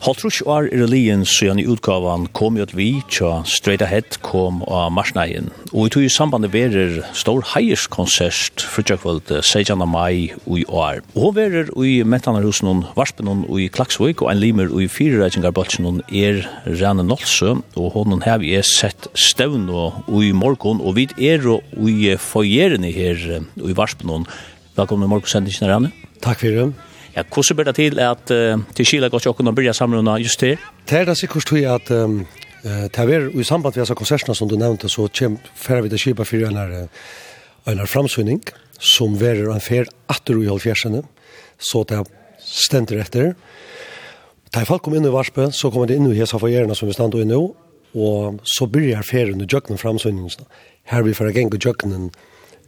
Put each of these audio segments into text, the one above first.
Holtrush var i relien så i utgavan kom jo at vi tja Straight Ahead kom av marsneien. Og i tog i samband verer stor heierskonsert frutjakvöld 16. mai i år. Og hun verer i Metanarhusen og Varspen og i Klaksvik og en limer og i firereitingarbalsen er Rane Nolse og hun har vi sett stevn og i morgon og vid er og i foyeren her og i Varspen Velkommen i morgonsendingen Rane. Takk fyrir. Ja, hvordan blir det til at uh, til Kila går til å byrja samlunna just her? Det er det sikkert tog at um, uh, det er i samband med disse konsertene som du nevnte, så kommer færre vi til Kila for en, en framsynning som verer en fer atter i halvfjersene, så det er stender etter. Da folk kom inn i Varspe, så kom det inn i hese forgjerne som vi stand og inn i, og så begynner ferien i jøkkenen framsynningen. Her vi får gjenge jøkkenen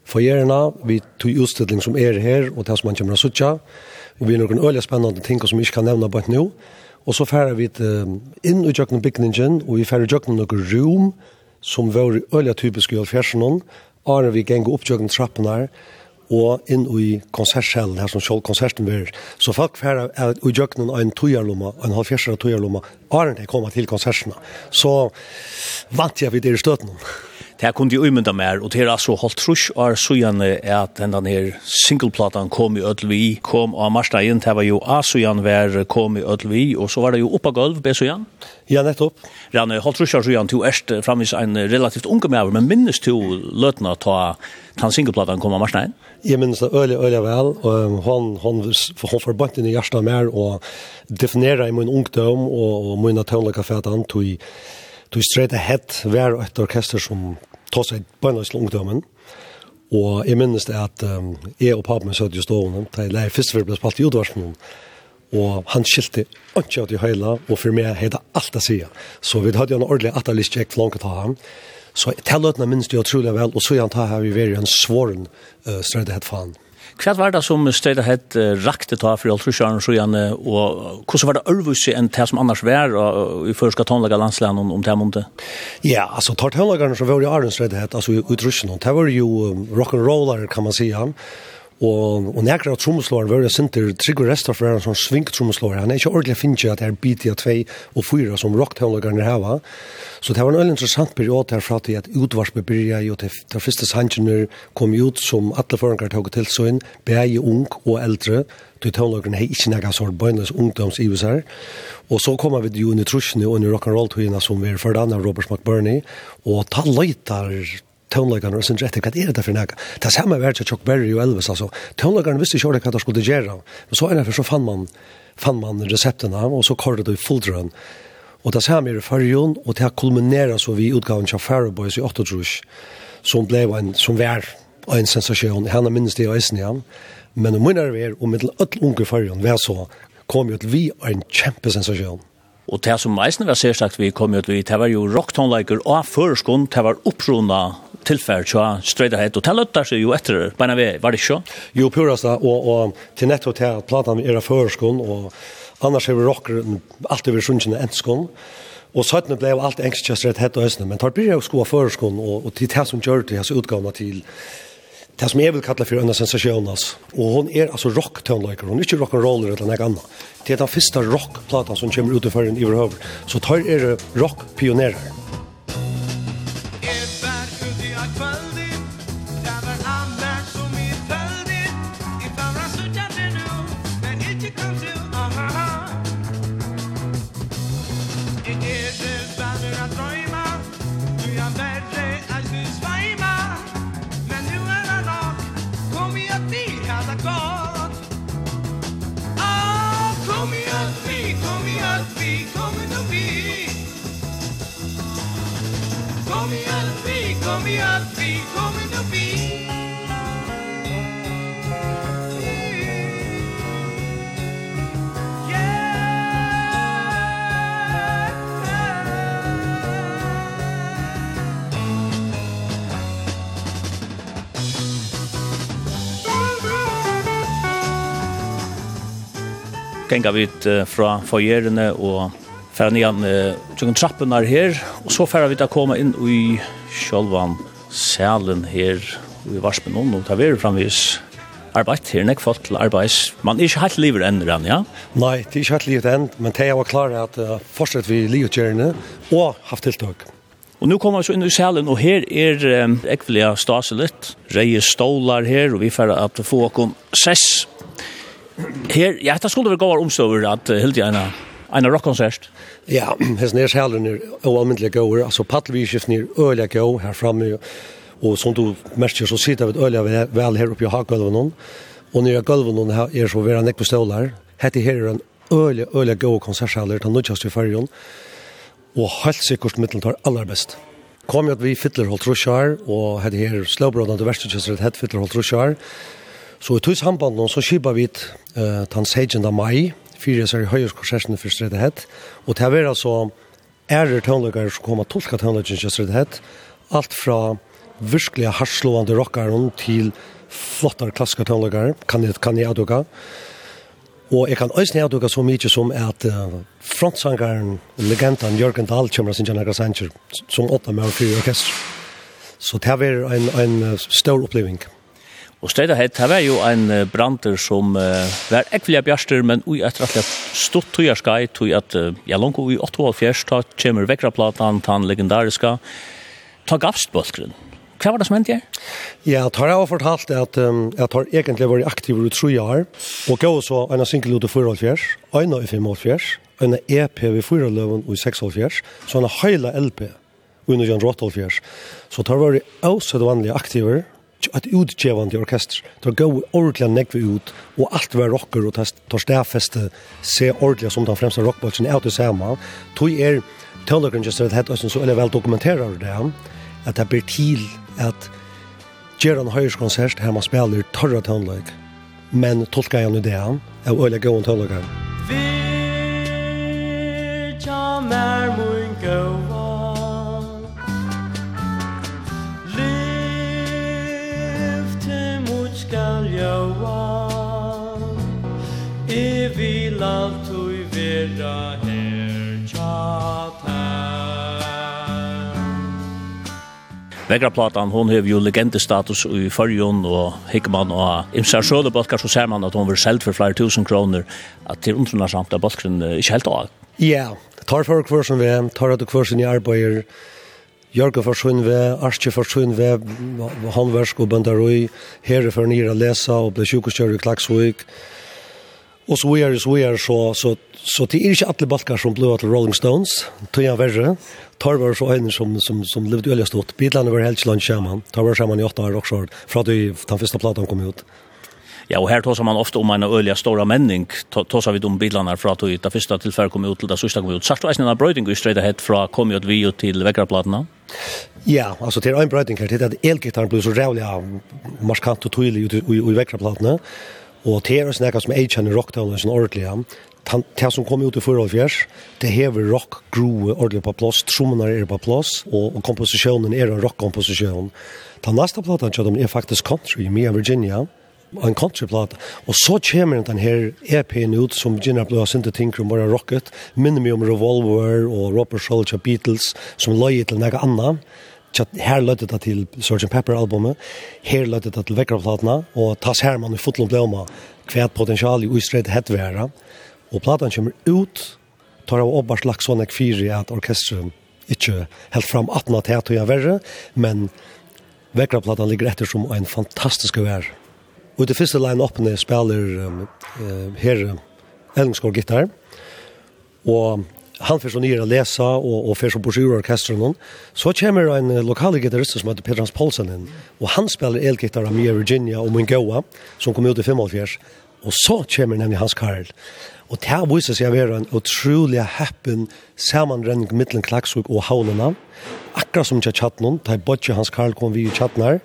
forgjerne, vi tog utstilling som er her, og det som man kommer å suttje, og vi har noen øyelig spennende ting som vi ikke kan nevne på et nå. Og så færer vi inn i jøkken bygningen, og vi færer jøkken noen rom, som var øyelig typisk i Alfjersen, og vi geng opp jøkken trappen her, og inn i konsertsalen her som selv konserten var. Så folk færa er i jøkkenen av en tøyerlomma, en halvfjersere tøyerlomma, det kommer til konsertene. Så vant jeg vidt i støtene. Det her kunne jeg umynda mer, og det er altså holdt trus og er sujane at denne her singleplatan kom i Ødlvi, kom av marsdagen, det var jo A-sujan vær kom i Ødlvi, og så var det jo oppa gulv, B-sujan. Ja, nettopp. Rane, holdt trus og sujan, du erst framvis en relativt unge med, men minnes du løtna ta den singleplatan kom av marsdagen? Jeg minnes det øyelig, øyelig vel, og hon han, han forbandt inn i hjertet mer, og definera i min ungdom, og, og min tøvnlekafetan, tog tog straight ahead var et orkester som ta seg på en løsning ungdommen. Og jeg minnes det at um, jeg og papen min søtte jo stående, da jeg leier først for å bli spalt i utvarsmålen. Og han skilte ikke av det høyla, og for meg heter alt å si. Så vi hadde jo en ordentlig atalist kjekk for langt å ta ham. Så til løtene minnes det jo utrolig vel, og så gjerne ta her vi var en svåren uh, strøydighet for han. Hva var det som stedet het rakte ta for Altrusharen og Sjøene, og hvordan var det ørvusi enn det som annars var i førska tonlaga landslæren om, om det måndet? Ja, altså tar tonlagerne som var i Arnsredhet, altså i utrusjonen, det var jo rock'n'rollere kan man si han, Og, og nekker av trommeslåren var det sinter Trigger Restor for en sånn svink trommeslåren. Han er ikke ordentlig finnes at det er bit av 2 og 4 som rocktownlagerne hava. Så det var en veldig interessant periode her fra til at utvarspe byrja jo til de første sangene kom ut som alle forangar tog til så inn, beie ung og eldre, til townlagerne hei ikke nekka sort bøynes i her. Og så kommer vi jo inn i trusjene og inn i rock'n'roll-togene som vi er for Robert McBurney, og ta løytar tonlagarna och sen rätt vad är det för näka det samma värld så Chuck Berry och Elvis alltså Tonlagarna visste ju vad det skulle göra men så är så fann man fann man recepterna och så körde det i full drön och det samma är för Jon och det kulminerar så vi utgåvan av Farrow Boys i 8 som blev en som var en sensation. Han er minst det i isen igen. Men om minnar vi är om med öll unge fargen, var så, kom ju att vi er en kämpesensation. Og det som meisen var særsagt vi kom jo til det var jo rocktonleiker og føreskånd, det var opprona tilfær så straight ahead og telluttar seg jo etter beina vi var det ikke Jo purasta og, og til netto til at platan er av førskon og annars er vi rocker alt over sunnkjene enskon Og søttene det alt engstjøst rett hett og høstene, men tar blir jeg å skoa førskån, og, og til det som gjør det, så utgavene til det som jeg vil kalle for en sensasjon. Og hun er altså rock-tønløyker, hun er ikke rock'n'roller eller noe annet. Det er den første rock-plata som kommer ut i førren i overhøver, så tar er rock-pionerer. gänga vid fra foyerene og færa nian tjungen trappen er her, og så færa vi til koma inn i sjolvan salen her i varspen og ta vi framvis arbeid her, nek folk til arbeids. Man er ikke helt livet enn, Rann, ja? Nei, det er ikke helt livet enn, men det er jo klart at uh, fortsatt vi livetgjørende og haft tiltak. Og nu kommer vi så inn i salen, og her er um, ekvelia stase litt. Reie stålar her, og vi får at få okon sess. Her, ja, det skulle vi gå omstøver at uh, Hildi gjerne en rockkonsert. Ja, hesten er sjælen er oanmyndelig gåer, altså paddelvidskiften er øyelig gå her framme, og som du merker så sitter vi øyelig vel her oppe i hagulven noen, og nere gulven er så vera nekk på stålar, hette her er en øyelig, øyelig gå konsertsjæler, den nødjast i fyrjon, og helt sikkert mittelen tar aller best. Kom jo at vi fytler holdt rusjar, og hette her slåbrådene til verste hette fytler holdt rusjar, og Så i tog samband så skipar vi uh, den 16. mai, fire sær høyeskonsertene for Stredhead, og til å være så ære tøvnløkere som kommer tolka tøvnløkene til Stredhead, alt fra virkelig harslående rockere til flottere klassiske tøvnløkere, kan jeg, kan jeg aduka. Og jeg kan også aduka så mye som at uh, frontsangeren, legenden Jørgen Dahl kommer sin Janaka Sanger, som åtta med og fire orkester. Så det er en, en stor oppleving. Og stedet hett, det var jo en brander som uh, var ekvelige bjerster, men ui etter at jeg stått tog jeg skai, tog at uh, jeg langt ui 8,5 ta kommer vekkerplatan, ta den legendariska, ta gavstbølgren. Hva var det som hendte jeg? Ja, tar jeg har fortalt at um, jeg tar egentlig vært aktiv i tre år, og gav så en single ut i 4,5, en i 5,5, en EP i 4,5 og i 6,5, så en heila LP under Jan Rottalfjers. Så tar jeg vært også det vanlige aktiver, ett utgivande orkester. Det var gå ordentligt nekve ut och allt var rocker och tar stäfeste se ordentligt som den främsta rockbolsen är ute samma. Tog er Töllegren just det hette så eller väl dokumenterar det att det blir till att göra en höjskonsert här man spelar torra tonlag. Men tolkar jag nu det han är öliga gående töllegren. Vi jamar mun gå vil altui vera her tja Vegrapplatan, hon hev jo legendestatus i fyrjun, og Hickman og Imsar Sjølebølkar, så ser man at hon vil selt for flere tusen kroner, at til undrunarsamt er bølkren ikke helt av. Ja, tar for hver som vi, tar at hver som i arbeider, Jørge forsvinn vi, Arske forsvinn vi, håndversk og bøndarøy, herre for nyr lesa og ble sjukestjør i Klagsvik Og så er det så er så så så det är inte alle balkar som blev till Rolling Stones. Tror jag verre. Tar var så en som som som levde öliga stort. Beatles var helt land shaman. Tar var shaman i åtta år också för att den första plattan kom ut. Ja, och her tar man ofta om en öliga stora männing. Tar vi de bilarna från att det första tillfället kom ut til det sista kom ut. Sagt du det en brøyding i straight ahead från kom ut vi till väckarplattorna. Ja, alltså det är en brøyding her, Det är att elgitarren blir så rävliga marskant och tydlig i väckarplattorna. Og det er snakka som jeg kjenner rockdownen som ordentlig, det som kom ut i forhold fjers, det hever rock groe ordentlig på plass, trommene er på plass, og, og komposisjonen er en rockkomposisjon. Den neste platen kjødom er faktisk country, i Mia Virginia, en countryplata. Og så kommer den her EP'en ut som Gina Blue har sint til Tinker bare Rocket, minner meg om Revolver og Robert Schultz og Beatles, som løy til noe annet her lødde det til Sgt. Pepper-albumet, her lødde det til Vekkerplatene, og tas her man i fotlom blåma om potensial i uistret hetværa, og platan kommer ut, tar av oppbart lagt sånn ek fire at orkestret ikke helt fram 18 at teater jeg verre, men Vekkerplatan ligger etter som en fantastisk vær. Og det første line-upene spiller um, uh, her Ellingsgård gitar, og han får så nere å lese, og, og får så brosjurorkesteren noen. Så kommer en lokal gitarrist som heter Petrans Paulsen inn, og han spiller elgitar av Mia Virginia og Mungoa, som kom ut i 55. Og så kommer nemlig Hans Karl. Og det her viser seg å være en utrolig happen sammenrenning mittelen Klaksvik og Havnena. Akkurat som ikke hatt noen, da bodde Hans Karl kom vi i chatten her.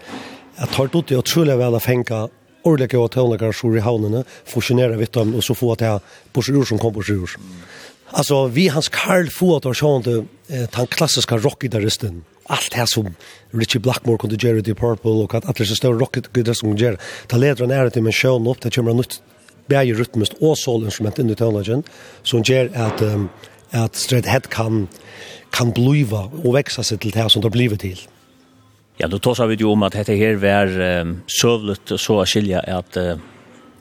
Jeg tar ut det utrolig vel å fenge ordentlige og tøvnlige sjor i havnene, fusjonere vidt dem, og så få at jeg på som kom på. Mm. Alltså vi hans Karl Ford och sånt den klassiska rockgitarristen. Allt det som Richie Blackmore kunde göra i Purple och att alla så stora rockgitarrister som gör. Ta leder är till men show upp det kommer nytt bäge rytmiskt och solinstrument in i tonlagen som gör att um, att Straight kan kan bliva och växa sig till det här som det blivit till. Ja, då tar vi ju om att det här var um, sövligt så att skilja att uh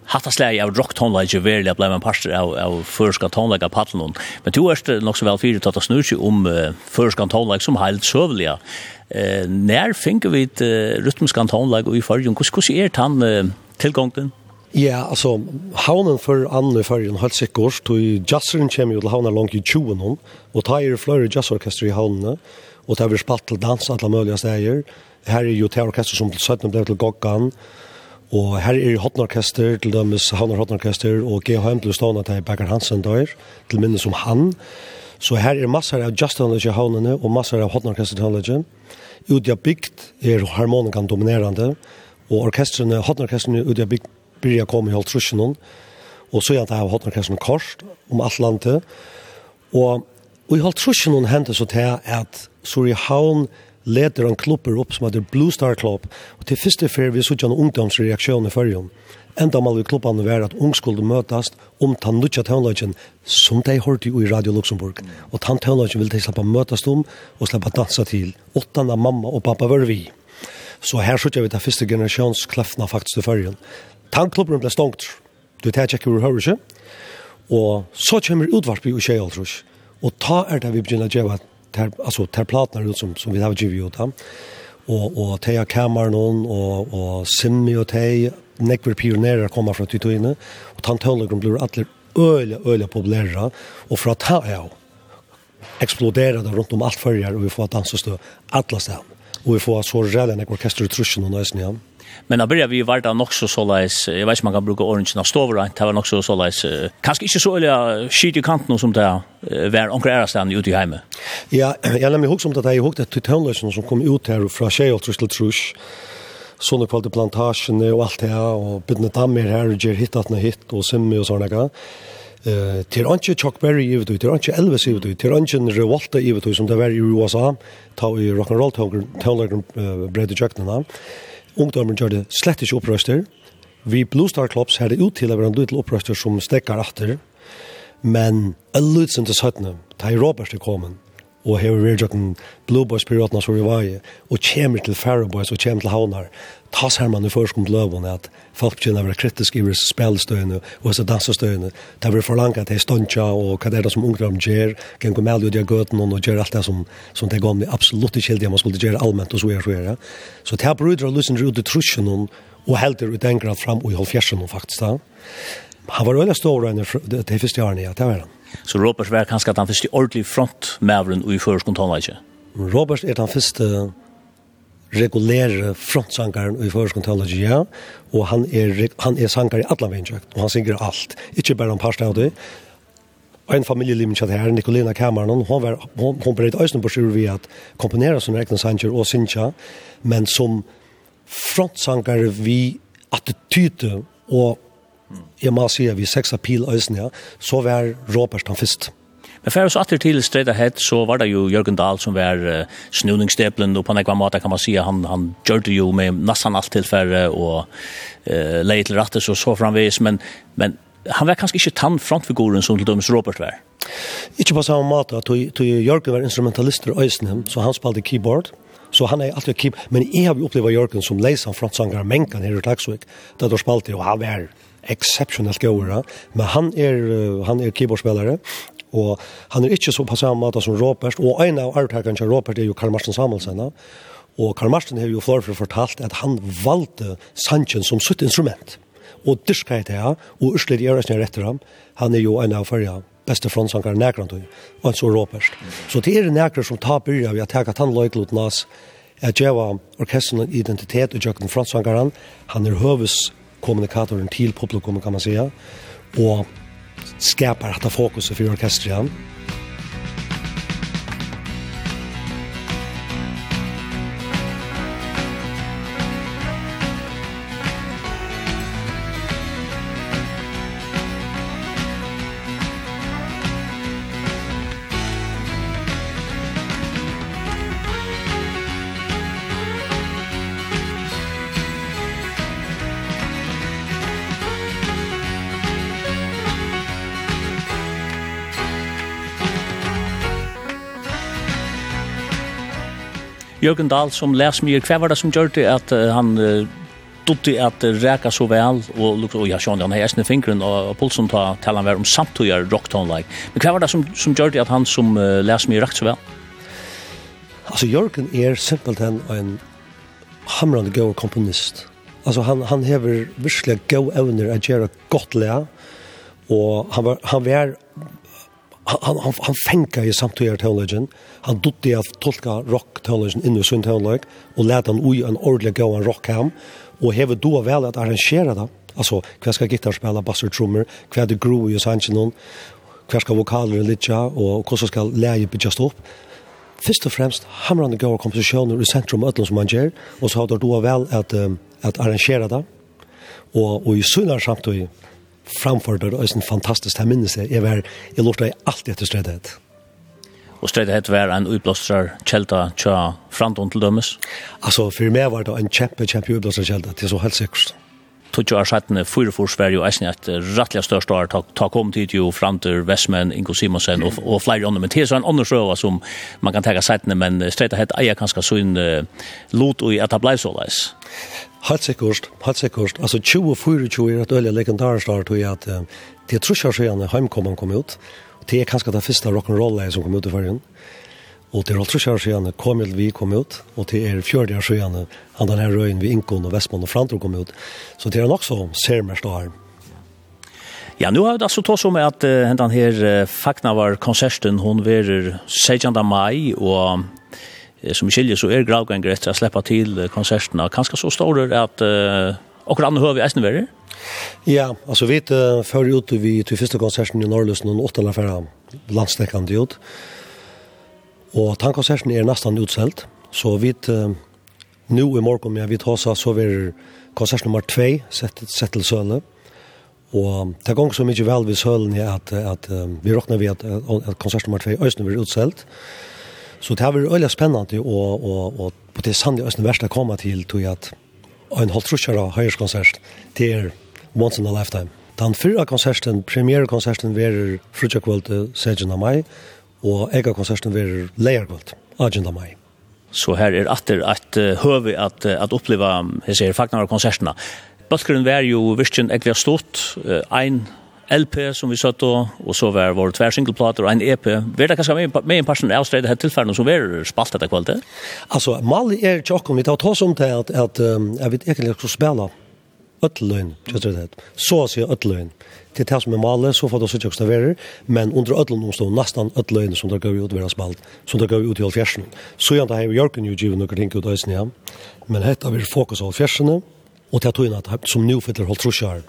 hatta släge av rock tone like verliga blev en pastor av av förska like paddeln men du är nog så väl fyra att snurra om uh, förska like som helt sövliga eh när finner vi ett uh, rytmiska tone like i förjun hur hur är han uh, tillgången Ja, altså, haunen for Anne i Førjen, helt sikkert, og jazzeren kommer jo til haunen langt i 20 hon, og ta er flere jazzorkester i haunene, og ta vi spalt til dans alle mulige steder. Her er jo orkester som til 17 ble til Goggan, Og her er Hotnorkester, til dømes Havnar Hotnorkester, og GHM til stående til Baker Hansen dør, til minnes som han. Så her er masser av jazztøndelse i havnene, og masser av Hotnorkester-tøndelse. Ute av bygd er harmonikan dominerende, og orkestrene, Hotnorkesterne ute av bygd blir jeg kommet i alt trusjonen, og så er har av Hotnorkesterne kort om alt landet. Og, og i alt trusjonen hendte så til at Suri Haun leder en klubber opp som heter Blue Star Club, og til første fer vi suttet en ungdomsreaksjon i førjen. Enda mal vi klubbene være at ung skulle møtes om den nødja tøvnløgjen som de hørte i Radio Luxemburg. Og den tøvnløgjen ville de slappe møtes om og slappe dansa til. Åttan av mamma og pappa var vi. Så her suttet vi til første generasjons kleffene faktisk i førjen. Tankklubben ble stongt. Du tar ikke hvor hører ikke. Og så kommer utvarp i og Og ta er det vi begynner å gjøre ter, alltså terplaterna ut som som vi har givit ut Og, Och och Teja Cameron och och Simmi och tei, nekver pionerer kommer fra Tytoine och tantollegrum blir alla öliga öliga populära och för att ha ja det runt om allt förr och vi får att dansa stå alla stan och vi får så rejält en orkester i truschen och nästan igen. Ja. Men da började vi varta nog så sålais, jag vet inte man kan bruka orange och stover, det var nog så sålais, kanske inte så eller skit i kanten som det var onkel Erastan ute i hemmet. Ja, jag lämnar ihåg som det jag ihåg det tutonlösen som kom ut här från Tjejoltrus till Trush. Sånne på plantagen og alt det her, og bytne dammer her, og gjør hittat noe hitt, og simmi og sånne grann. Uh, til anki Chuck Berry i ut, til anki Elvis i ut, til anki Revolta i ut, som det var i USA, ta i rock'n'roll-tålagren uh, bredde jøknena. Uh, Ungdommen gjør det slett ikke opprøster. Vi Blue Star Clubs har det ut til å være en liten opprøster som stekker etter. Men alle utsendte 17, da er Robert er kommet, og hever vi jokken Blue Boys-periodene som vi var i, og kommer til Faroe Boys og kommer til Havnar, tas her man i først om bløven at folk begynner å være kritiske i spillstøyene og disse dansestøyene. Det blir forlangt at det er ståndtja og hva det er det som ungdom gjør, kan gå med og gjøre gøten og gjøre alt det som, som det går med absolutt ikke helt man skulle gjøre allment og så gjør så gjør. Så det er bruder å lysen ut i trusjen og helder ut en grad fram og i halvfjersen faktisk da. Han var veldig stor enn det første årene, ja, det var han. Så Robert var kanskje at han første ordentlig frontmæveren i førskolen tonleikje. Robert er den første regulære frontsangaren i Føreskon Teologi, ja. Og han er, han er sangar i alle vindjøkt, og han synger alt. Ikke bare om parstad av det. En familieliv med her, Nicolina Kameran, hon var hon, hon beredt øyne på sjur vi at komponera som rekne sanger og synja, men som frontsangar vi attitude og jeg må si at vi seks apil øyne, ja, så var Robert han først. Men for oss atter til Streda ahead, så var det jo Jørgen Dahl som var uh, snuningssteplen, og på nekva måte kan man si han, han gjør det jo med nesten alt tilfære, og uh, leie til rattes og så framvis, men, men han var kanskje ikke tann frontfiguren som til dømes Robert var. Ikke på samme måte, at Jørgen var instrumentalister i så han spalte keyboard, så han er alltid keep men jeg har jo opplevd Jørgen som leiser frontsanger menkan her i Taksvik, da du spalte, og han var exceptionellt goda, men han är han är keyboardspelare og han er ikke så på samme måte som Robert, og en av arvtakerne til Robert er jo Karl Marsten Samuelsen, og Karl Marsten har jo forfor fortalt at han valgte Sanchen som sitt instrument, og dyrka i det her, og Ørsler gjør det etter ham, han er jo en av fyrja beste frontsankar nekrant og en så Robert. Så det er nekrar som tar byrja vi har taget han løyklot nas, at jeg var orkestren identitet og jøkken frontsankaren, han er høves kommunikatoren til publikum kan man säga og skapar detta fokus för orkestran. Jørgen Dahl som läs mig kvar var det som gjorde att uh, han uh, dotti at reka så vel, og lukte, og ja, sjån, han har æsne fingren, og, og pulsen tar til han var om samtøyer tone like Men hva var det som, som gjør det at han som uh, leser mye rakt så vel? Altså, Jørgen er simpelthen en hamrande god komponist. Altså, han, han hever virkelig god evner at gjøre godt lea, og han var, han var han han han fänka ju samtidigt teologen. Han dotte av tolka rock teologen in i sin teolog och lät han oj en ordlig gå en rock hem och heve då väl att arrangera det. Alltså, kvar ska gitarrspela, bassor, trummor, kvar det grov ju sanchen hver skal vokaler litja, og hvordan skal leie byggjas opp. Først og fremst hamrande gode komposisjoner i sentrum av som man gjør, og så har det då vel at, um, at arrangera det. Og, og i sunnar samtidig framfor det, og en fantastisk, jeg minnes jeg, jeg var, jeg lortet jeg alltid etter stredet. Og stredet var en utblåstrar kjelta tja framtånd til dømes? Altså, for meg var det en kjempe, kjempe utblåstrar kjelta, det er så helt sikkert. Tutsi år sattene, fyra for Sverige og eisen et rettelig størst år, ta, ta kom tid jo fram til Vestmenn, Ingo Simonsen og, og flere andre, men det er en andre sjøva som man kan tega sattene, men stredet het eier kanskje sånn uh, lot og at det blei så leis. Helt sikkert, helt sikkert. Altså 2024 er et øyelig start år til at det er trusjer siden heimkommen kom ut. Og det er kanskje den første rock'n'roll-leie som kom ut i fargen. Og det er alt trusjer siden Kamil vi kom ut, og det er fjørde år siden han denne røyen vi Inkon og Vestmann og Frantro kom ut. Så det er nok så sermest år. Ja, nu har det alltså tås som att uh, den här uh, Faknavar konserten hon verer 16 maj och som skiljer så er gravganger etter å släppa til konsertene, kanskje så store at uh, akkurat andre høver i eisen verre? Ja, altså vi uh, før ut vi til første konserten i Norrløsen og åttende færre landstekkende ut. Og tankkonserten er nesten utselt, så vi uh, nå i morgen, ja, vi tar oss så vil konsert nummer 2 sett, sett til Søle. Og det gong så mye vel ved Sølen ja, at, at um, vi råkner vi at, at konsert nummer 2 i Øysten blir utselt. Så det har vært veldig spennende og, og, og på det sannlige østen verste å komme til tror jeg at en halvt trusjere høyerskonsert det er once in a lifetime. Den fyrre konserten, premierekonserten, var frutjakvult 16. mai, og ega-konserten var leierkvult 18. mai. Så her er atter at uh, høve at, at oppleva, jeg sier, fagnar av konsertene. Bøtkeren var jo virkelig egentlig stort, uh, ein LP som vi satt då och så var vår tvärsingelplater och en EP. Vet det kanske med med en person avstred det här tillfället som var spalt detta kvällt. Alltså mal är er om vi tar oss om det att att jag vet inte hur spela ötlön just det. Så så ötlön. Det tas med mal så får det så tjocksta vara men under ötlön står nästan ötlön som det går ut vara spalt som det går ut i fjärsen. Så jag har Jörgen ju given några tänker då sen ja. Men detta vill fokus på fjärsen och det tog in att som nu för håll tror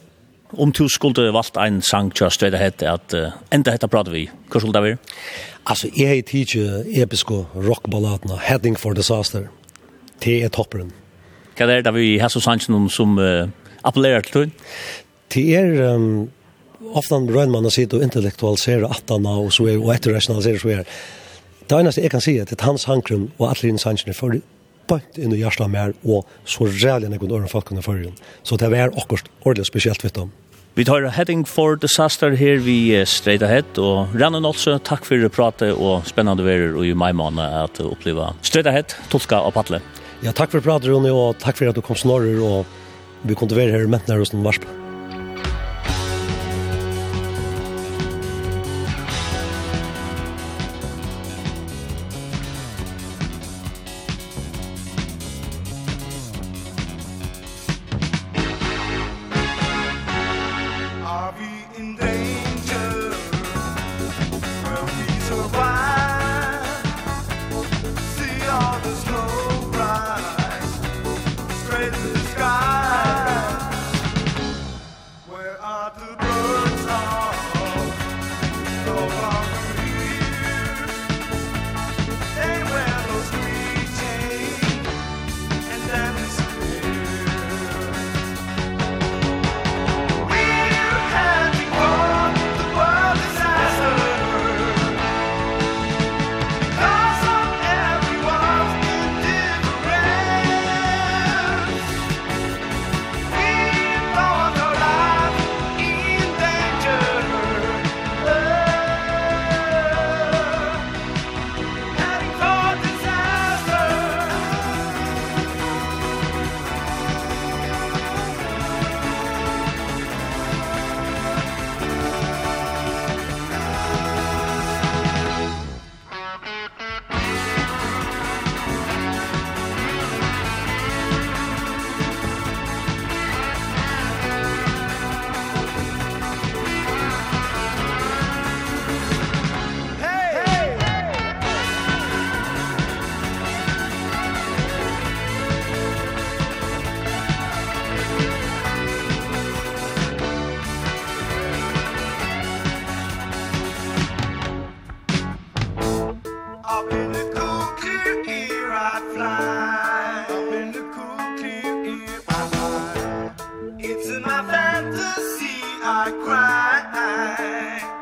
Om du skulle valgt en sang til å det hette, at uh, enda hette prater vi. Hva skulle det være? Altså, jeg har tidligere episke rockballadene, Heading for Disaster. Det er topperen. Hva er det vi har så sannsyn som uh, appellerer til det? Det er um, ofte rønner man å si og intellektualisere attene og så er, og etterrasjonalisere så er. Det eneste jeg kan si er at hans hankrum og alle hans hankrum er bant inn i Gjersla mer, og så rælig nekon øren folkene førjen. Så det var akkurat ordentlig spesielt vidt dem. Vi tar Heading for Disaster her vi straight ahead, og Rannan også, takk for pratet og spennende verer og i mai måned at oppleva straight ahead, tolka og patle. Ja, takk for pratet, Ronny, og takk for at du kom snorrer, og vi kunne være her med nærmest en. eye